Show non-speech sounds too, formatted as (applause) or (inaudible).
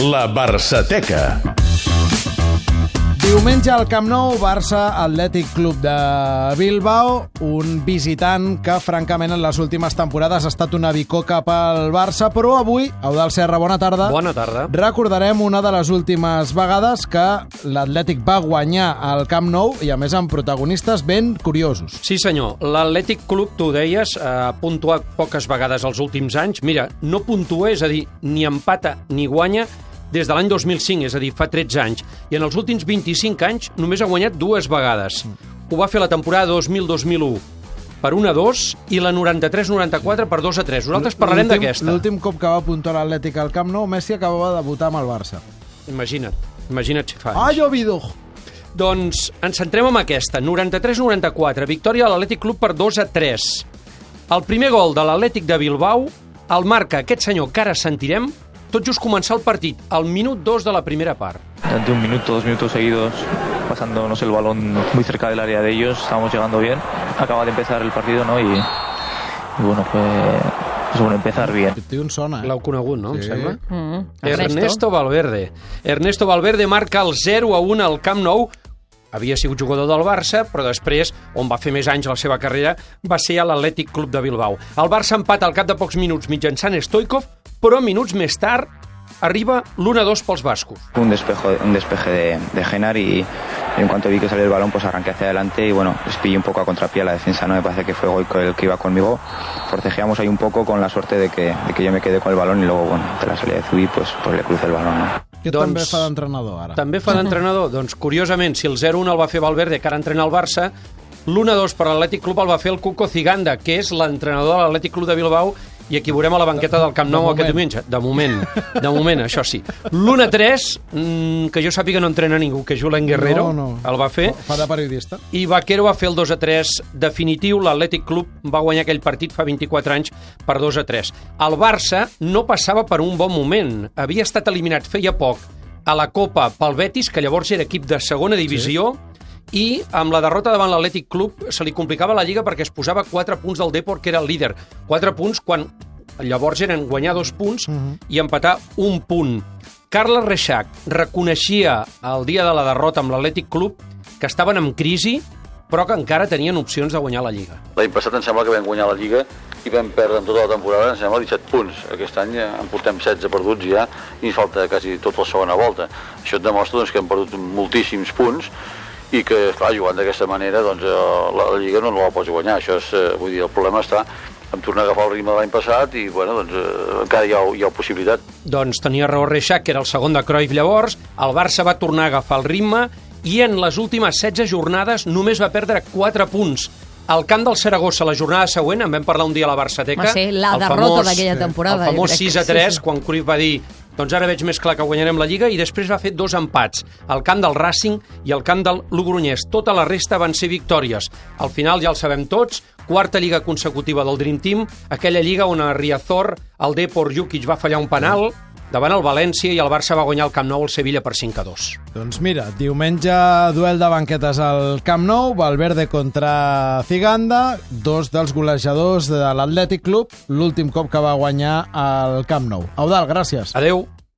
La Barçateca. Diumenge al Camp Nou, Barça Atlètic Club de Bilbao, un visitant que, francament, en les últimes temporades ha estat una bicoca pel Barça, però avui, Eudal Serra, bona tarda. Bona tarda. Recordarem una de les últimes vegades que l'Atlètic va guanyar al Camp Nou i, a més, amb protagonistes ben curiosos. Sí, senyor. L'Atlètic Club, tu ho deies, ha puntuat poques vegades els últims anys. Mira, no puntua, és a dir, ni empata ni guanya des de l'any 2005, és a dir, fa 13 anys. I en els últims 25 anys només ha guanyat dues vegades. Ho va fer la temporada 2000-2001 per 1 a 2 i la 93-94 per 2 a 3. Nosaltres parlarem d'aquesta. L'últim cop que va puntuar l'Atlètic al Camp Nou, Messi acabava de debutar amb el Barça. Imagina't. Imagina't si fa anys. jo vido! Doncs ens centrem en aquesta. 93-94. Victòria de l'Atlètic Club per 2 a 3. El primer gol de l'Atlètic de Bilbao el marca aquest senyor que ara sentirem tot just començar el partit, al minut 2 de la primera part. Durante un minuto, dos minutos seguidos, pasándonos el balón muy cerca del área de ellos, estábamos llegando bien. Acaba de empezar el partido, ¿no? Y, y bueno, fue pues bueno, empezar bien. Em sona, eh? L'heu conegut, no? Sí. Em sembla? Mm, Ernesto Valverde. Ernesto Valverde marca el 0 a 1 al Camp Nou. Havia sigut jugador del Barça, però després, on va fer més anys la seva carrera, va ser a l'Atlètic Club de Bilbao. El Barça empata al cap de pocs minuts mitjançant Stoikov, però minuts més tard arriba l'1-2 pels bascos. un despejo un despeje de, de Genar y, y en cuanto vi que salió el balón pues arranqué hacia adelante y bueno les pillé un poco a contrapié a la defensa no me parece que fue Goico el que iba conmigo forcejeamos ahí un poco con la suerte de que, de que yo me quedé con el balón y luego bueno de la salida de Zubi pues, pues le crucé el balón ¿no? Que Doncs- també fa d'entrenador, ara. També fa d'entrenador? (laughs) Doncs, curiosament, si el 0-1 el va fer Valverde, que ara entrena el Barça, l'1-2 per l'Atlètic Club el va fer el Cuco Ciganda, que és l'entrenador de l'Atlètic Club de Bilbao, i aquí veurem a la banqueta del Camp Nou De aquest diumenge. De moment, de moment, això sí. L'1-3, mm, que jo sàpiga no entrena ningú, que Julen Guerrero No, no. el va fer, Fa de periodista. i Vaquero va fer el 2 a 3 definitiu. L'Atlètic Club va guanyar aquell partit fa 24 anys per 2 a 3. El Barça no passava per un bon moment. Havia estat eliminat feia poc a la Copa pel Betis, que llavors era equip de segona divisió, i amb la derrota davant l'Atlètic Club se li complicava la Lliga perquè es posava 4 punts del Depor, que era el líder. 4 punts quan llavors eren guanyar dos punts i empatar un punt. Carles Reixac reconeixia el dia de la derrota amb l'Atlètic Club que estaven en crisi però que encara tenien opcions de guanyar la Lliga. L'any passat em sembla que vam guanyar la Lliga i vam perdre en tota la temporada, em sembla, 17 punts. Aquest any eh, en portem 16 perduts ja i ens falta quasi tota la segona volta. Això et demostra doncs, que hem perdut moltíssims punts i que, clar, jugant d'aquesta manera, doncs, eh, la, la Lliga no la pots guanyar. Això és, eh, vull dir, el problema està en tornar a agafar el ritme de l'any passat i, bueno, doncs, eh, encara hi ha, hi ha possibilitat. Doncs tenia raó Reixac, que era el segon de Cruyff llavors, el Barça va tornar a agafar el ritme i en les últimes 16 jornades només va perdre 4 punts. Al camp del Saragossa, la jornada següent, en vam parlar un dia a la Barçateca... Va ser la el derrota d'aquella temporada, El famós jo crec. 6 a Sí, 3, sí. quan Cruyff va dir doncs ara veig més clar que guanyarem la Lliga i després va fer dos empats, al camp del Racing i al camp del Logroñés. Tota la resta van ser victòries. Al final ja el sabem tots, quarta lliga consecutiva del Dream Team, aquella lliga on a Riazor el Depor Jukic va fallar un penal davant el València i el Barça va guanyar el Camp Nou al Sevilla per 5 a 2. Doncs mira, diumenge duel de banquetes al Camp Nou, Valverde contra Ciganda, dos dels golejadors de l'Atlètic Club, l'últim cop que va guanyar al Camp Nou. Eudal, gràcies. Adeu.